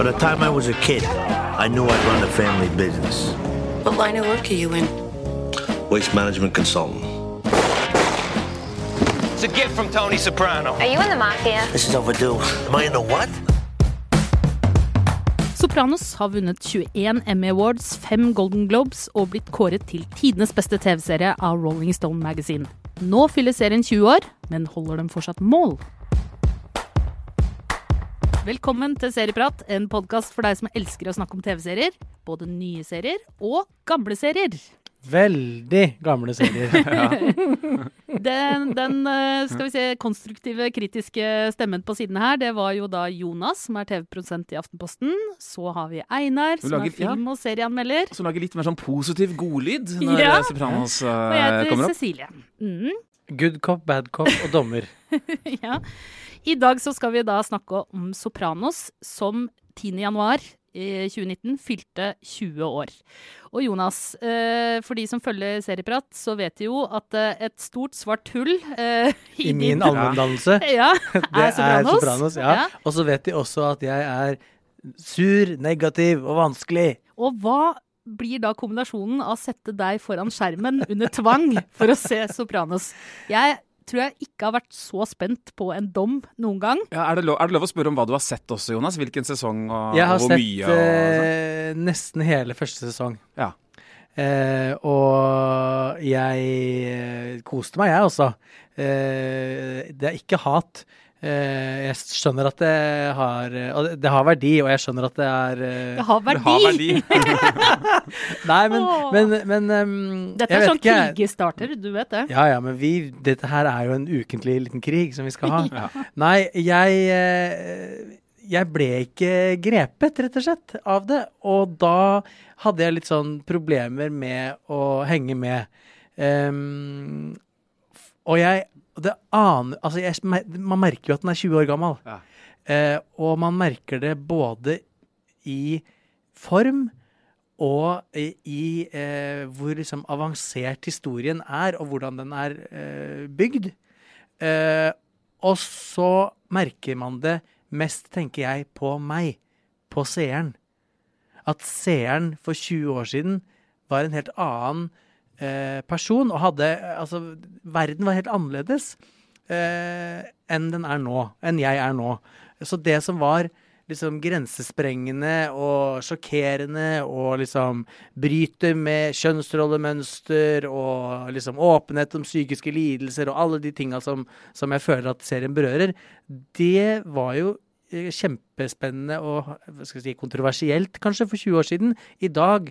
By the time I was a kid, I knew I'd run a family business. What line of work are you in? Waste management consultant. It's a gift from Tony Soprano. Are you in the mafia? This is overdue. Am I in the what? Sopranos har vunnet 21 Emmy Awards, 5 Golden Globes og blitt kåret til tidenes beste TV-serie av Rolling Stone Magazine. Nå fyller serien 20 år, men holder den fortsatt mål? Velkommen til Serieprat, en podkast for deg som elsker å snakke om TV-serier. Både nye serier og gamle serier. Veldig gamle serier. Den, den eh, skal vi se, konstruktive, kritiske stemmen på siden her, det var jo da Jonas, som er TV-produsent i Aftenposten. Så har vi Einar, som er lager- er film- og serieanmelder. Som lager litt mer sånn positiv godlyd når Ja. eh, Sopranos Og eh, jeg heter. Cecilie. Mm, Good cop, bad cop og dommer. ja. I dag så skal vi da snakke om Sopranos, som 10. januar 2019 fylte 20 år. Og Jonas, eh, for de som følger Serieprat, så vet de jo at eh, et stort svart hull eh, I min allmenndannelse. Ja, Det er Sopranos. Sopranos ja. Ja. Og så vet de også at jeg er sur, negativ og vanskelig. Og hva blir da kombinasjonen av å sette deg foran skjermen under tvang for å se Sopranos? Jeg tror jeg ikke har vært så spent på en dom noen gang. Ja, er, det lov, er det lov å spørre om hva du har sett også, Jonas? Hvilken sesong og, Jeg har og hvor sett mye? Jeg har sett nesten hele første sesong. Ja. Eh, og jeg eh, koste meg, jeg også. Eh, det er ikke hat. Eh, jeg skjønner at det har Og det, det har verdi, og jeg skjønner at det er eh, Det har Det verdi! har verdi. Nei, men, men, men um, Dette er sånn krigestarter, du vet det. Ja, ja, men vi, dette her er jo en ukentlig liten krig som vi skal ha. Ja. Nei, jeg eh, Jeg ble ikke grepet, rett og slett, av det. Og da hadde jeg litt sånn problemer med å henge med. Um, og jeg det aner Altså, jeg, man merker jo at den er 20 år gammel. Ja. Eh, og man merker det både i form og i, i eh, hvor liksom avansert historien er, og hvordan den er eh, bygd. Eh, og så merker man det mest, tenker jeg, på meg, på seeren. At seeren for 20 år siden var en helt annen eh, person, og hadde Altså, verden var helt annerledes eh, enn den er nå. Enn jeg er nå. Så det som var liksom grensesprengende og sjokkerende og liksom bryter med kjønnsrollemønster og liksom åpenhet om psykiske lidelser og alle de tinga som, som jeg føler at serien berører, det var jo eh, kjempespennende og si, kontroversielt kanskje for 20 år siden. I dag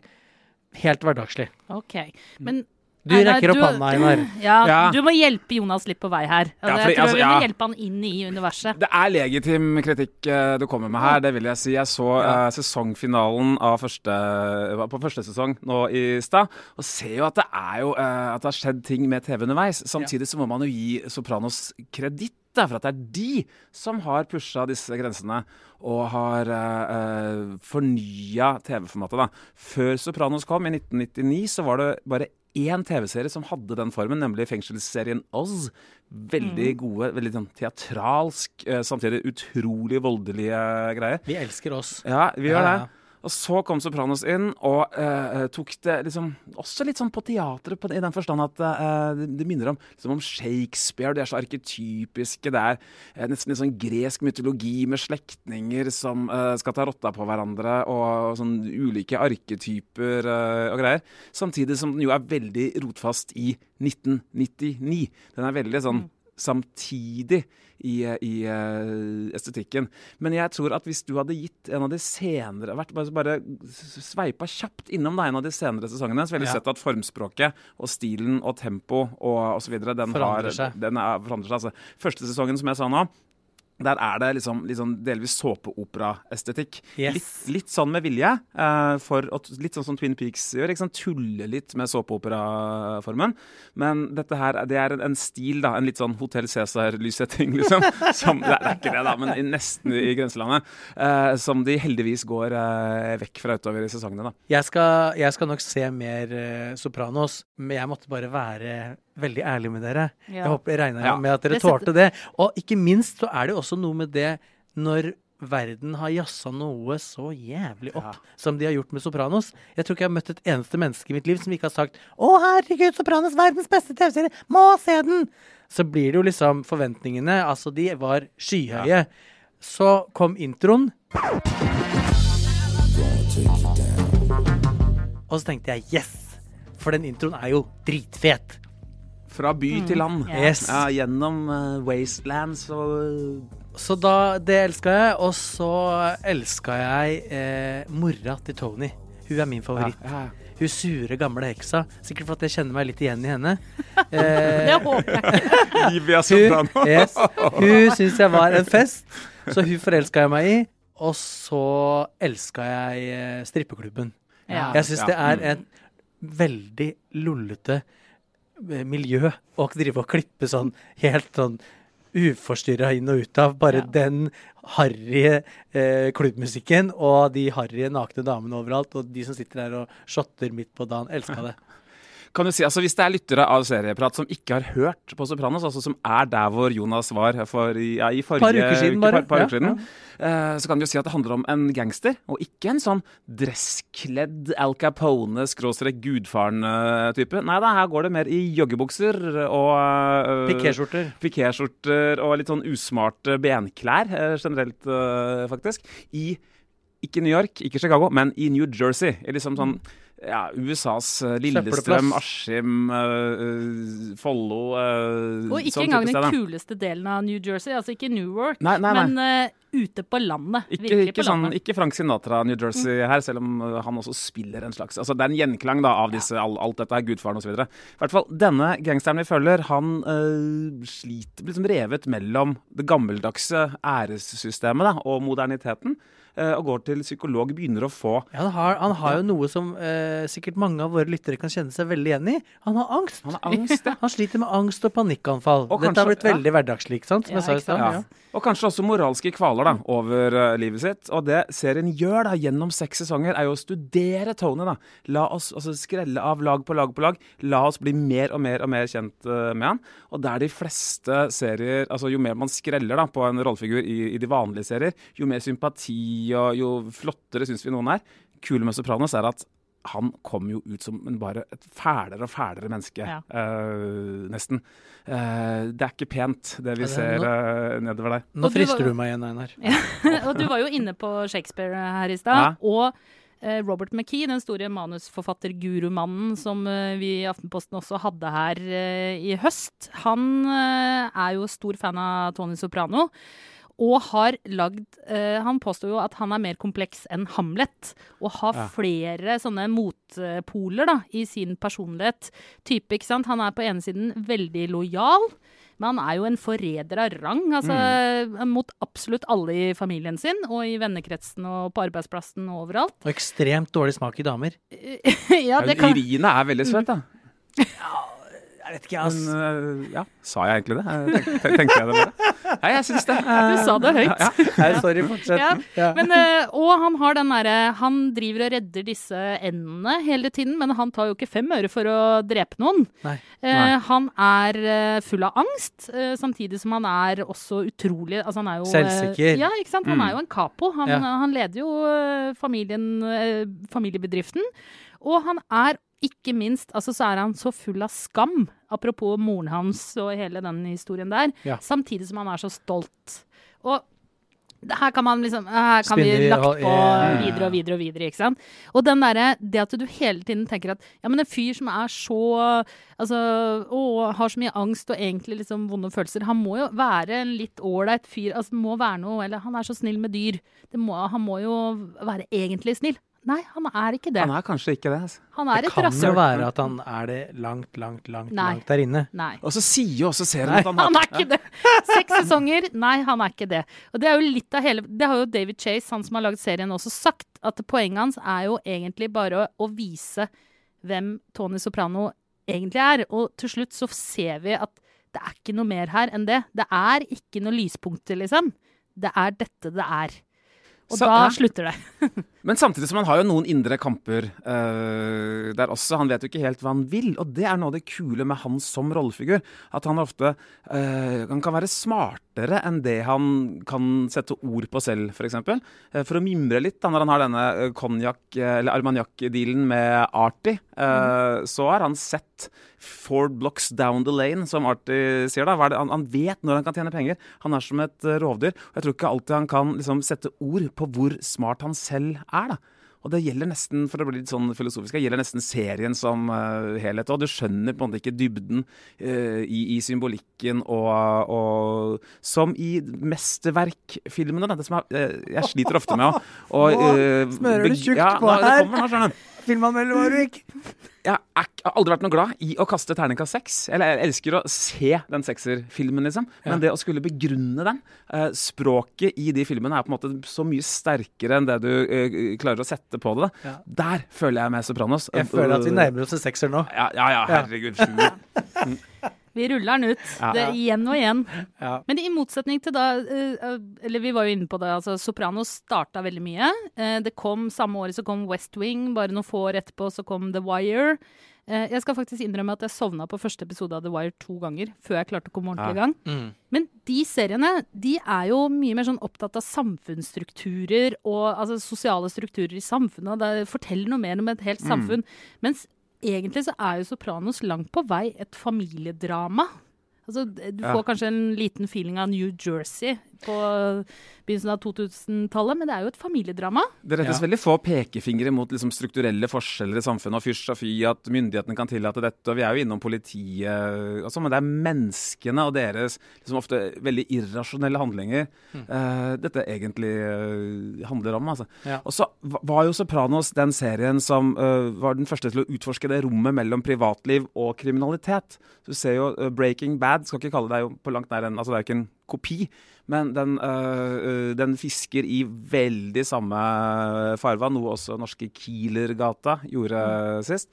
helt hverdagslig. Ok, men Du rekker opp hånda, Einar. Ja, Ja. du må hjelpe Jonas litt på vei her. Altså, Ja, for, jeg tror altså, vi må hjelpe han inn i universet. Det er legitim kritikk uh, du kommer med her, det vil jeg si. Jeg så uh, sesongfinalen av første, på første sesong nå i stad, og ser jo at det er jo eh, at det har skjedd ting med TV underveis. Samtidig så må man jo gi Sopranos kreditt. Da, For at det er de som har pusha disse grensene og har uh, fornya TV-formatet. Før Sopranos kom, i 1999, så var det bare én TV-serie som hadde den formen, nemlig fengselsserien Oz. Veldig gode, veldig sånn teatralsk, eh, samtidig utrolig voldelige greier. Vi elsker oss. Ja, vi gjør Ja, det. ja. Og så kom Sopranos inn og eh, tok det liksom også litt sånn på teatret, i den forstand at eh, det, minner om, liksom om Shakespeare. De er så arketypiske. Det er eh, nesten litt sånn gresk mytologi med slektninger som eh, skal ta rotta på hverandre, og, og sånn ulike arketyper eh, og greier. Samtidig som den jo er veldig rotfast i 1999. Den er veldig sånn samtidig i, i uh, estetikken. Men jeg tror at hvis du hadde gitt en av de senere vært bare, bare sveipa kjapt innom deg en av de senere sesongene, så ville du Ja. sett at formspråket og stilen og tempo og osv. Den, Forandrer har, seg. den er, forandrer seg. Altså, første sesongen, som jeg sa nå, der er det liksom, liksom delvis såpeoperaestetikk. Yes. Litt, litt sånn med vilje, Uh, for å, litt sånn som Twin Peaks gjør. Ikke sant? Tulle litt med såpeoperaformen. Men dette her, det er en, en stil, da. En litt sånn Hotell Cæsar-lyssetting, liksom. Som, det, er, det er ikke det, da, men i, nesten i grenselandet. Uh, som de heldigvis går uh, vekk fra utover i sesongene, da. Jeg skal, jeg skal nok se mer Sopranos, men jeg måtte bare være veldig ærlig med dere. Ja. Jeg håper jeg regner Ja. med at dere tålte det. Og ikke minst så er det også noe med det når verden har jazza noe så jævlig opp som de har gjort med Sopranos. Jeg tror ikke jeg har møtt et eneste menneske i mitt liv som ikke har sagt 'Å, herregud, Sopranos, verdens beste TV-serie! Må se den!' Så blir det jo liksom Forventningene, altså, de var skyhøye. Så kom introen. Og så tenkte jeg 'yes', for den introen er jo dritfet. Fra by til land. Yes. Ja, gjennom uh, wastelands og Så da, det elska jeg, og så elska jeg eh, mora til Tony. Hun er min favoritt. Ja, ja. Hun sure, gamle heksa. Sikkert fordi jeg kjenner meg litt igjen i henne. Eh, Det håper jeg. Livia hun Soprano. yes, hun syns jeg var en fest, så hun forelska jeg meg i. Og så elska jeg eh, strippeklubben. Ja. Jeg syns Ja. det er et veldig lollete eh, miljø å drive og klippe sånn helt sånn uforstyrra inn og ut av. Bare Ja. den harry eh, klubbmusikken og de harry nakne damene overalt. Og de som sitter der og shotter midt på dagen. Elska det. Kan du si, altså Hvis det er lyttere av Serieprat som ikke har hørt på Sopranos, altså som er der hvor Jonas var for, i- ja, i forrige Par uker siden, bare. par, par uker siden, uh, så kan du jo si at det handler om en gangster, og ikke en sånn dresskledd Al Capone, skråstrek gudfaren-type. Nei da, her går det mer i joggebukser og uh, Pikéskjorter. pikéskjorter og litt sånn usmarte benklær uh, generelt, uh, faktisk. I ikke New York, ikke Chicago, men i New Jersey. I liksom sånn ja, USAs eh, Lillestrøm. Askim, uh, Follo uh, Og ikke engang den kuleste delen av New Jersey, altså ikke Newark, Nei, nei, nei. men uh, ute på landet. Ikke, ikke, på sånn, landet. ikke Frank Sinatra, New Jersey her, selv om han også spiller en slags Altså Det er en gjenklang da av disse, all, alt dette her, gudfaren osv. I hvert fall, denne gangsteren vi følger, han uh, sliter blir liksom revet mellom det gammeldagse æressystemet da, og moderniteten. Uh, og går til psykolog, begynner å få Ja, han, har, han har jo noe som eh, sikkert mange av våre lyttere kan kjenne seg veldig igjen i. Han har angst. Han har angst, ja. Han sliter med angst og panikkanfall. Og Dette har blitt veldig hverdagslig, ikke sant? Som Ja, jeg sa i stad. Ja. Og kanskje også moralske kvaler da, over uh, livet sitt. Og det serien gjør da, gjennom seks sesonger, er jo å studere Tony. da. La oss altså, skrelle av lag på lag på lag. La oss bli mer og mer og mer kjent uh, med han. Og der de fleste serier altså Jo mer man skreller da, på en rollefigur i, i de vanlige serier, jo mer sympati og jo flottere syns vi noen er. Kule med Sopranos er at han kom jo ut som en bare et fælere og fælere menneske, Ja. uh, nesten. Uh, det er ikke pent, det vi det er ser uh, nedover der. Nå frister du var- du meg igjen, Einar. og du var jo inne på Shakespeare her i stad. Ja. Og Robert McKee, den store manusforfatter-gurumannen som vi i Aftenposten også hadde her i høst, han er jo stor fan av Tony Soprano. Og har lagd uh, Han påstår jo at han er mer kompleks enn Hamlet. Og har Ja. flere sånne motpoler da, i sin personlighet. Type, ikke sant? Han er på ene siden veldig lojal. Men han er jo en forræder av rang, altså Mm. mot absolutt alle i familien sin, og i vennekretsen og på arbeidsplassen og overalt. Og ekstremt dårlig smak i damer. ja, det kan Urine er veldig søt, da. Jeg vet ikke, ass. Men øh, ja, sa jeg egentlig det? Tenk, tenk, tenkte jeg det bare? Nei, jeg syns det. Du sa det høyt. Nei, sorry, fortsett. Ja, Ja. Men, eh, og han har den derre Han driver og redder disse endene hele tiden, men han tar jo ikke fem øre for å drepe noen. Nei. Eh, Nei. han er eh, full av angst, eh, samtidig som han er også utrolig altså han er jo, eh, Selvsikker. ja, ikke sant? Han Mm. er jo en capo. Han, Ja. han leder jo eh, familien, eh, familiebedriften. Og han er ikke minst altså Så er han så full av skam, apropos moren hans og hele den historien der, Ja. samtidig som han er så stolt. Og her kan man liksom Her kan vi lagt på videre og videre og videre, ikke sant. Og den derre Det at du hele tiden tenker at ja, men en fyr som er så Altså å, har så mye angst og egentlig liksom vonde følelser, han må jo være en litt ålreit fyr. Altså må være noe Eller han er så snill med dyr. Det må, han må jo være egentlig snill. Nei, han er ikke det. Han er kanskje ikke det. Altså. Han er Det et kan jo være at han er det langt, langt, langt, Nei. langt der inne. Nei. Og så sier jo også serien Nei. at han Han er ikke det! Seks sesonger. Nei, han er ikke det. Og det er jo litt av hele Det har jo David Chase, han som har laget serien, også sagt. At poenget hans er jo egentlig bare å, å vise hvem Tony Soprano egentlig er. Og til slutt så ser vi at det er ikke noe mer her enn det. Det er ikke noe lyspunkter, liksom. Det er dette det er. Og Så, da ja. slutter det. Men samtidig som han har jo noen indre kamper uh, der også. Han vet jo ikke helt hva han vil, og det er noe av det kule med han som rollefigur. At han ofte uh, Han kan være smartere enn det han kan sette ord på selv, f.eks. For, eksempel. Eh, for å mimre litt, da, når han har denne konjakk- eller Armagnac-dealen med Artie, mm. så har han sett Four blocks down the lane, som Artie sier. da. Han, han vet når han kan tjene penger. Han er som et rovdyr. Og jeg tror ikke alltid han kan liksom, sette ord på hvor smart han selv er. da. Og det gjelder nesten for å bli litt sånn filosofisk, det gjelder nesten serien som uh, helhet. Og du skjønner på en måte ikke dybden uh, i, i symbolikken og, og Som i mesterverkfilmene. Det som er, uh, jeg sliter ofte med å eh, smører du tjukt ja, på her. Filmanmelder Warwick. Jeg, er, jeg har aldri vært noe glad i å kaste terningkast seks. Eller jeg elsker å se den sekserfilmen, liksom. Men det å skulle begrunne den eh, Språket i de filmene er på en måte så mye sterkere enn det du eh, klarer å sette på det. Ja. Der føler jeg med Sopranos. Jeg føler at vi nærmer oss en sekser nå. Ja, ja, ja herregud. Vi ruller den ut. Ja. Det, igjen og igjen. Ja. Men i motsetning til da eh, Eller vi var jo inne på det, altså Sopranos starta veldig mye. Eh, det kom Samme året så kom West Wing, bare noen få år etterpå så kom The Wire. Eh, jeg skal faktisk innrømme at jeg sovna på første episode av The Wire to ganger før jeg klarte å komme ordentlig i gang. Mm. Men de seriene de er jo mye mer sånn opptatt av samfunnsstrukturer og altså, sosiale strukturer i samfunnet. Det forteller noe mer om et helt samfunn. Mens egentlig så er jo Sopranos langt på vei et familiedrama. Altså, du Ja. får kanskje en liten feeling av New Jersey på begynnelsen av 2000-tallet, men det er jo et familiedrama. Det rettes Ja. veldig få pekefingre mot liksom, strukturelle forskjeller i samfunnet. Og fysj og fy at myndighetene kan tillate dette. Og vi er jo innom politiet og sånn, men det er menneskene og deres liksom, ofte veldig irrasjonelle handlinger eh, dette egentlig uh, handler om. Altså. Ja. Og så var jo Sopranos den serien som uh, var den første til å utforske det rommet mellom privatliv og kriminalitet. Så du ser jo Breaking Bad, skal ikke kalle det jo på langt nær en altså Det er jo ikke en kopi. Men den, øh, den fisker i veldig samme farvann, noe også norske Kielergata gjorde sist.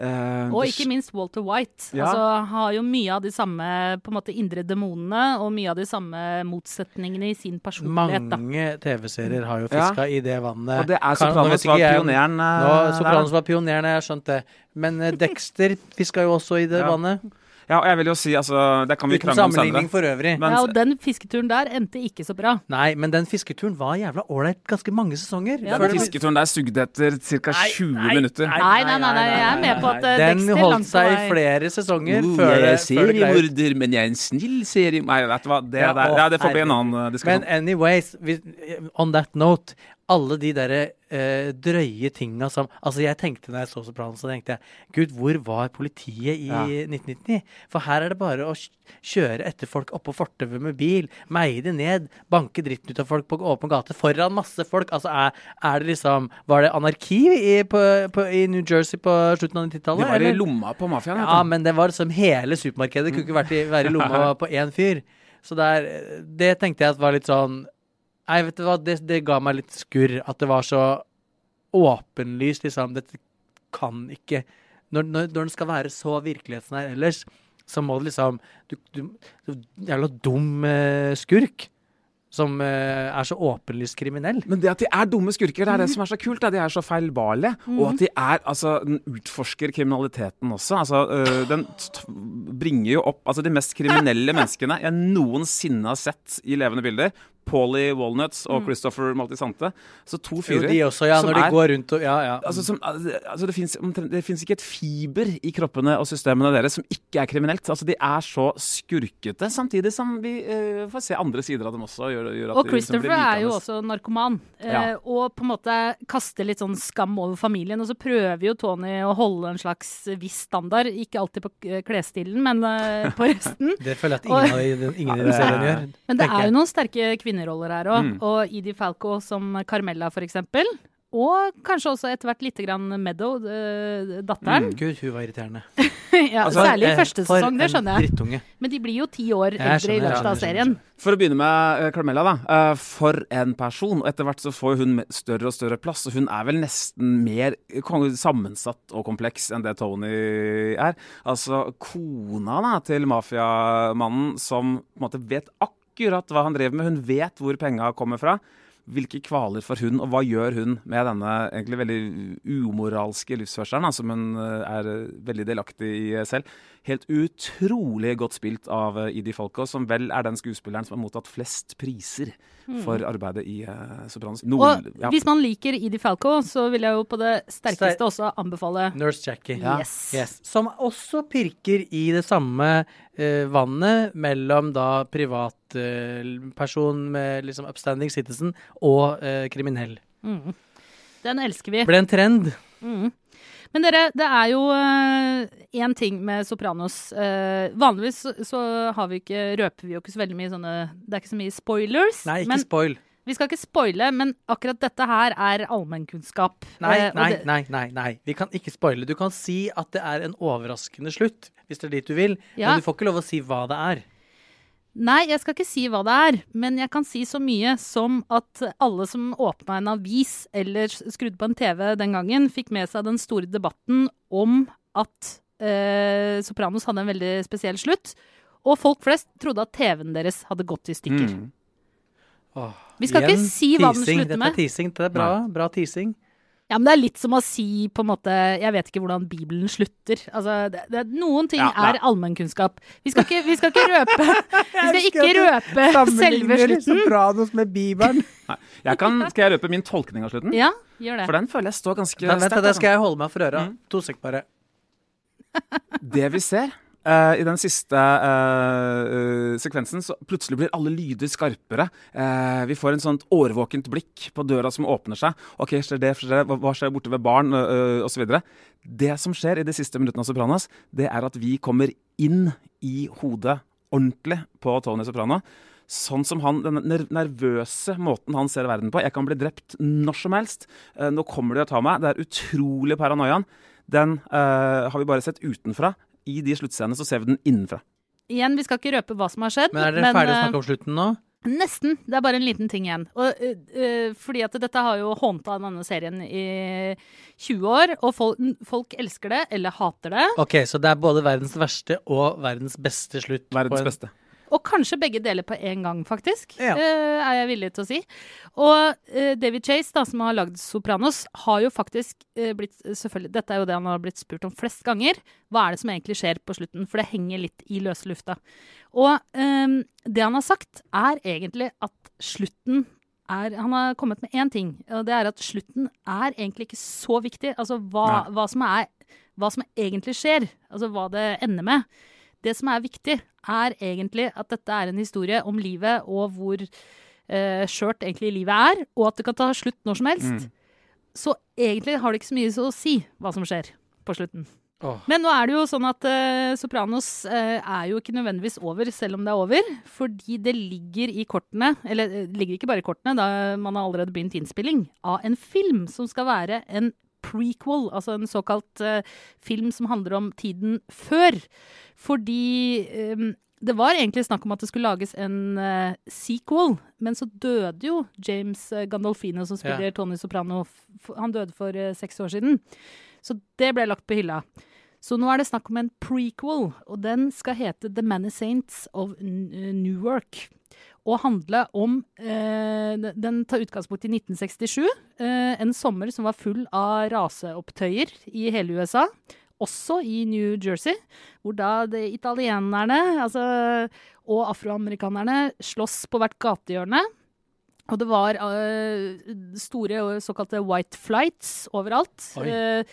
Eh, Og ikke minst Walter White. Ja. Altså, har jo mye av de samme på en måte, indre demonene og mye av de samme motsetningene i sin personlighet. Mange TV-serier har jo Ja. i det vannet. Og det er Sopranos var pioneren. Eh, Sopranos var pioneren, jeg har skjønt det. Men eh, Dexter fiska jo også i det Ja. vannet. Ja, og jeg vil jo si, altså Det kan vi Uten krangle om sammenligning senere. for øvrig. Men- Ja, og den fisketuren der endte ikke så bra. Nei, men den fisketuren var jævla ålreit ganske mange sesonger. Ja, det- Fisketuren der sugde etter ca. 20 nei, minutter. nei. Nei, nei, nei, nei, jeg er med på at eh, Den Dexter holdt seg i flere sesonger Uh, før jeg er det, ut. seriemorder, men jeg er en snill serie... Nei, vet du hva. Det, Ja, der, ja, det får bli en annen uh, diskusjon. Men anyways, on that note alle de derre eh, drøye tinga som Altså, jeg tenkte når jeg så Sopranos, så tenkte jeg Gud, hvor var politiet i Ja. 1999? For her er det bare å kjøre etter folk oppå fortauet med bil, meie det ned, banke dritten ut av folk på åpen gate foran masse folk. Altså, er, er det liksom Var det anarki i, på, på, i New Jersey på slutten av 90-tallet? Det var i lomma på mafiaen. Ja, men det var liksom hele supermarkedet. Det Kunne ikke vært i, være i lomma på én fyr. Så der, det tenkte jeg at var litt sånn Nei, vet du hva, det, det ga meg litt skurr. At det var så åpenlyst, liksom. Dette kan ikke Når, når, når den skal være så virkelighetsnær ellers, så må det liksom Du, du, Jævla dum eh, skurk. Som eh, er så åpenlyst kriminell. Men det at de er dumme skurker, det er det som er så kult. Da. De er så feilbarlige. Og at de er Altså, den utforsker kriminaliteten også. Altså, øh, den bringer jo opp altså, de mest kriminelle menneskene jeg noensinne har sett i levende bilder. Paulie Walnuts og Christopher Maltisante. Så to Jo, de også, ja. som Når de er- går rundt og Ja, ja. Altså, som, altså det fins ikke et fiber i kroppene og systemene deres som ikke er kriminelt. Altså De er så skurkete, samtidig som vi uh, får se andre sider av dem også. Gjør, gjør at Og de liksom blir Christopher er jo også narkoman, eh, Ja. og på en måte kaster litt sånn skam over familien. Og så prøver jo Tony å holde en slags viss standard, ikke alltid på eh, klesstilen, men uh, på resten. Det føler jeg at ingen, av ingen i den serien gjør. Men det er jo noen sterke kvinneroller her òg, Mm. og Edie Falco som Carmella for eksempel. Og kanskje også etter hvert lite grann Meadow, datteren. datteren. Gud, hun var irriterende. ja, Altså, særlig i Eh, første sesong, det skjønner jeg. Drittunge. Men de blir jo ti år Jeg eldre i skjønner, løpet av serien. For å begynne med uh, Carmella, da. eh, for en person. Og etter hvert så får hun større og større plass. Og hun er vel nesten mer sammensatt og kompleks enn det Tony er. Altså kona da, til mafiamannen som på en måte vet akkurat hva han driver med. Hun vet hvor penga kommer fra. hvilke kvaler får hun, og hva gjør hun med denne egentlig veldig umoralske livsførselen, da, som hun eh, er eh, veldig delaktig i eh, selv. Helt utrolig godt spilt av Idi Falco, som vel er den skuespilleren som har mottatt flest priser for arbeidet i uh, Sopranos. Nord, Og hvis man liker Idi Falco, så vil jeg jo på det sterkeste også anbefale Nurse Jackie. Yes. Yes. Som også pirker i det samme uh, vannet mellom da privatperson med liksom upstanding citizen og eh, kriminell. Den elsker vi. Ble en trend. Mm. Men dere, det er jo én ting med Sopranos. Eh, vanligvis så, så har vi ikke, røper vi jo ikke så veldig mye sånne Det er ikke så mye spoilers. Nei, ikke men spoil. vi skal ikke spoile, men akkurat dette her er allmennkunnskap. Nei, Eh, nei, nei, nei, nei. Vi kan ikke spoile. Du kan si at det er en overraskende slutt, hvis det er dit du vil. Ja. Men du får ikke lov å si hva det er. Nei, jeg skal ikke si hva det er, men jeg kan si så mye som at alle som åpna en avis eller skrudde på en TV den gangen, fikk med seg den store debatten om at eh, Sopranos hadde en veldig spesiell slutt. Og folk flest trodde at TV-en deres hadde gått i stykker. Mm. Åh, Vi skal igjen ikke si hva den slutter Dette med. er teasing. Det er bra, bra teasing. Ja, men det er litt som å si på en måte Jeg vet ikke hvordan Bibelen slutter. Altså, det, det, noen ting Ja, er allmennkunnskap. Vi skal ikke, vi skal ikke røpe Vi skal ikke røpe selve slutten. Sopranos med Bibelen. Nei. Jeg kan, skal jeg røpe min tolkning av slutten? Ja, gjør det. For den føler jeg står ganske sterkt. det altså. skal jeg holde meg for øra. Mm. To sek bare. Det vi ser eh, i den siste uh, sekvensen, så plutselig blir alle lyder skarpere. Uh, vi får en sånt årvåkent blikk på døra som åpner seg. Ok, skjer det, skjer det, hva, skjer borte ved barn, uh, osv. Det som skjer i de siste minuttene av Sopranos, det er at vi kommer inn i hodet ordentlig på Tony Soprano. Sånn som han, den nervøse måten han ser verden på. Jeg kan bli drept når som helst. Nå kommer de og tar meg. Det er utrolig paranoiaen. Den uh, har vi bare sett utenfra. I de sluttscenene så ser vi den innenfra. Igjen, vi skal ikke røpe hva som har skjedd. Men er dere ferdige å eh, snakke om slutten nå? Nesten. Det er bare en liten ting igjen. Og, øh, fordi at dette har jo hånta denne serien i 20 år, og folk, folk elsker det eller hater det. Ok, så det er både verdens verste og verdens beste slutt. på Verdens en- beste. Og kanskje begge deler på en gang, faktisk. Ja. øh, er jeg villig til å si. Og øh, David Chase, da, som har lagd Sopranos, har jo faktisk øh, blitt selvfølgelig, Dette er jo det han har blitt spurt om flest ganger. Hva er det som egentlig skjer på slutten? For det henger litt i løse lufta. Og øhm, det han har sagt, er egentlig at slutten er, han har kommet med én ting, og det er at slutten er egentlig ikke så viktig. Altså hva, hva, som, er, hva som egentlig skjer. Altså hva det ender med. Det som er viktig, er egentlig at dette er en historie om livet og hvor eh, skjørt egentlig livet er, og at det kan ta slutt når som helst. Så egentlig har det ikke så mye å si hva som skjer på slutten. Oh. Men nå er det jo sånn at eh, Sopranos eh, er jo ikke nødvendigvis over selv om det er over. Fordi det ligger i kortene, eller eh, det ligger ikke bare i kortene, da man har allerede begynt innspilling, av en film som skal være en prequel, altså en såkalt uh, film som handler om tiden før. Fordi um, det var egentlig snakk om at det skulle lages en uh, sequel, men så døde jo James eh, Gandolfino, som spiller Tony Soprano. Han døde for uh, seks år siden. Så det ble lagt på hylla. Så nå er det snakk om en prequel, og den skal hete The Many Saints of Newark. Og handle om eh, den- tar utgangspunkt i 1967. Eh, en sommer som var full av raseopptøyer i hele USA. Også i New Jersey, hvor da de italienerne altså, og afroamerikanerne slåss på hvert gatehjørne. Og det var eh, store såkalte white flights overalt. Eh,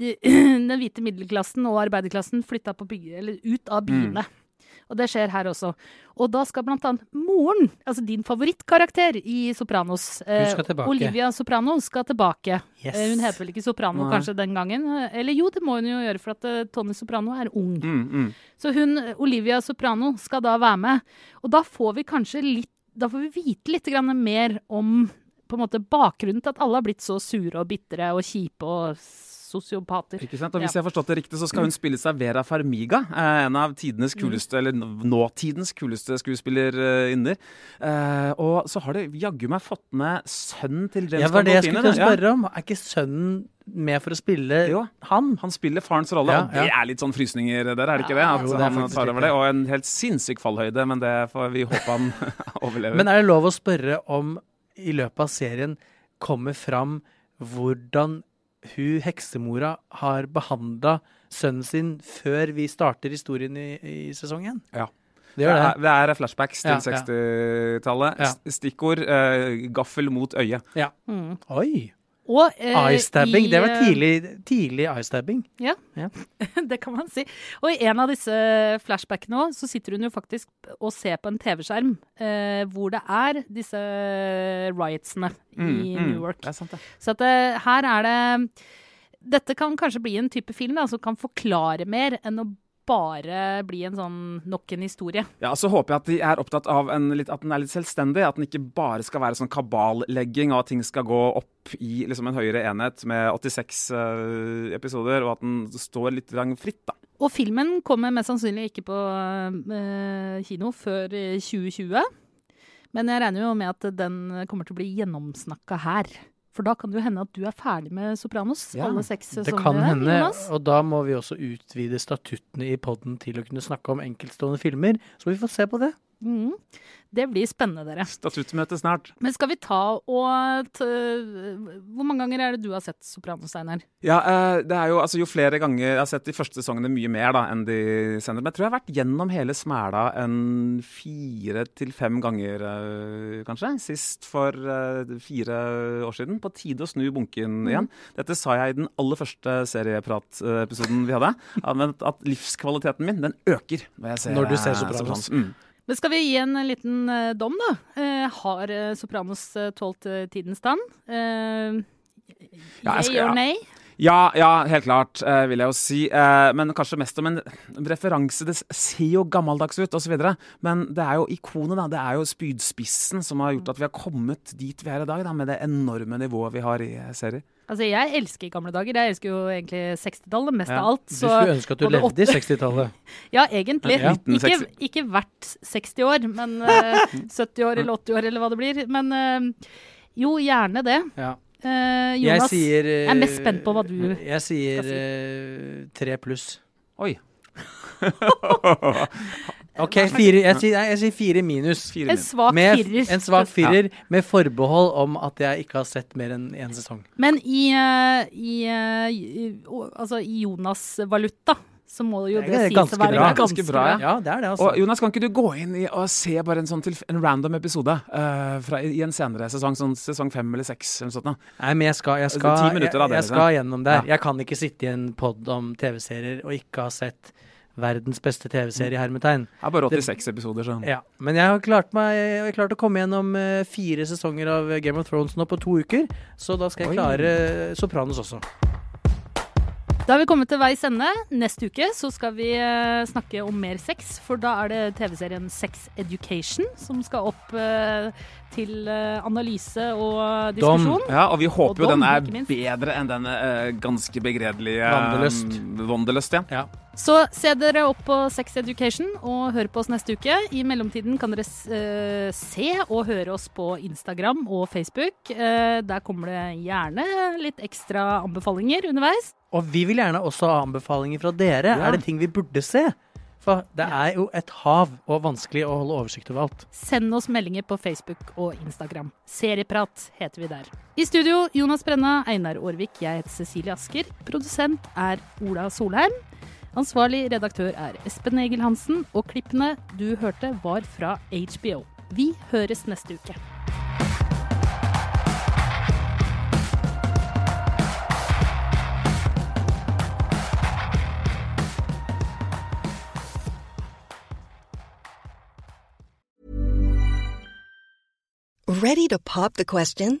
de, den hvite middelklassen og arbeiderklassen flytta på bygge, eller ut av byene. Og det skjer her også. Og da skal blant annet moren, altså din favorittkarakter i Sopranos, eh. Olivia Soprano, skal tilbake. Yes. Eh, Hun heter vel ikke Soprano Nei. kanskje den gangen? Eh, Eller jo, det må hun jo gjøre, for at Tony Soprano er ung. Mm, mm. Så hun, Olivia Soprano, skal da være med. Og da får vi kanskje litt Da får vi vite litt grann mer om på en måte bakgrunnen til at alle har blitt så sure og bitre og kjipe og sosiopater. Ikke sant? Og Hvis Ja. jeg har forstått det riktig, så skal hun spille seg Vera Farmiga. Eh, en av tidenes Mm. kuleste, eller nåtidens kuleste skuespillerinner. Eh, og så har det jaggu meg fått med sønnen til James Ja, var det jeg skulle det. spørre om. Er ikke sønnen med for å spille Jo. han? Han spiller farens rolle, Ja, og det er litt sånn frysninger der, er det ikke det? At jo, det han tar over det. det. Og en helt sinnssyk fallhøyde, men det får vi håpe han overlever. Men er det lov å spørre om i løpet av serien kommer fram hvordan hun heksemora har behandla sønnen sin før vi starter historien i, i sesongen. Ja. Det gjør det. er, det er flashbacks til ja. 60-tallet. Ja. Stikkord uh, gaffel mot øye. Ja. Mm. Oi! Og eh, Eye-stabbing. i, Det var eh, tidlig, tidlig eye-stabbing. Ja, det kan man si. Og i en av disse flashbackene òg, så sitter hun jo faktisk og ser på en TV-skjerm eh, hvor det er disse riotsene i Mm, mm. New York. Det er sant, det. Så at eh, her er det Dette kan kanskje bli en type film da, som kan forklare mer enn å bare bli en sånn nok en historie. Ja, Så håper jeg at de er opptatt av en litt, at den er litt selvstendig. At den ikke bare skal være sånn kaballegging, og at ting skal gå opp i liksom en høyere enhet med 86 uh, episoder, og at den står litt fritt, da. Og filmen kommer mest sannsynlig ikke på uh, kino før eh, 2020. Men jeg regner jo med at den kommer til å bli gjennomsnakka her. For da kan det jo hende at du er ferdig med Sopranos, Ja, alle seks Det sesonger. kan hende, Jonas. og da må vi også utvide statuttene i poden til å kunne snakke om enkeltstående filmer. Så vi får se på det. Mhm. Det blir spennende, dere. Statuttmøte snart. Men skal vi ta og t Hvor mange ganger er det du har sett Sopranos, Einar? Ja, eh, det er jo altså jo flere ganger Jeg har sett de første sesongene mye mer da enn de senere. Men jeg tror jeg har vært gjennom hele Smæla en fire til fem ganger, eh, kanskje. Sist for eh, fire år siden. På tide å snu bunken igjen. Dette sa jeg i den aller første seriepratepisoden vi hadde. At, livskvaliteten min, den øker når jeg ser, Når du ser Sopranos. Sopranos. Mm. Men skal vi gi en liten eh, dom, da? Eh, har eh, Sopranos tålt tidens tann? Ja, jeg Yay or ja. Ja, helt klart, eh, vil jeg jo si. Eh, men kanskje mest om en referanse. Det ser jo gammeldags ut, osv. Men det er jo ikonet, da. Det er jo spydspissen som har gjort at vi har kommet dit vi er i dag, da, med det enorme nivået vi har i serier. Altså, jeg elsker gamle dager. Jeg elsker jo egentlig 60-tallet mest Ja, av alt. Du skulle ønske at du levde i 60-tallet. ja, egentlig. Ja. Ikke, ikke hvert 60 år, men uh, 70 år eller 80 år eller hva det blir. Men uh, jo, gjerne det. Ja. Eh, Jeg sier eh, jeg er mest spent på hva du Jeg sier tre si. eh, pluss. Oi. OK, fire, jeg, sier, nei, jeg sier fire minus. Fire en svak Med, firer. en svak firer med forbehold om at jeg ikke har sett mer enn én sesong. Men i, uh, i, uh, i, altså, i Jonas-valuta så må jo Det det, er sies å være bra. ganske, Ganske bra, bra. Ja, det er det, altså. Og Jonas, kan ikke du gå inn i og se bare en sånn en random episode uh, fra, i en senere sesong, sånn sesong fem eller seks eller noe sånt? Nei, men jeg skal, jeg Altså, skal, jeg, det, jeg skal gjennom det. Ja. Jeg kan ikke sitte i en pod om TV-serier og ikke ha sett verdens beste TV-serie, hermetegn. Det er bare 86 episoder, så Ja, men jeg har klart, meg, jeg har klart å komme gjennom eh, fire sesonger av Game of Thrones nå på to uker, så da skal jeg klare Oi. Sopranos også. Da har vi kommet til veis ende. Neste uke så skal vi eh, snakke om mer sex, for da er det TV-serien Sex Education som skal opp eh, til eh, analyse og diskusjon. Ja, og vi håper jo dom, den er bedre enn eh, ganske begredelige Wanderlust. um, ja. Ja. Så se dere opp på Sex Education og hør på oss neste uke. I mellomtiden kan dere eh, se og høre oss på Instagram og Facebook. Eh, der kommer det gjerne litt ekstra anbefalinger underveis. Og vi vil gjerne også ha anbefalinger fra dere. Ja. Er det ting vi burde se? For det er jo et hav, og vanskelig å holde oversikt over alt. Send oss meldinger på Facebook og Instagram. Serieprat heter vi der. I studio Jonas Brenna, Einar Aarvik, jeg heter Cecilie Asker. Produsent er Ola Solheim. Ansvarlig redaktør er Espen Egil Hansen, og klippene du hørte var fra HBO. Vi høres neste uke. Ready to pop the question?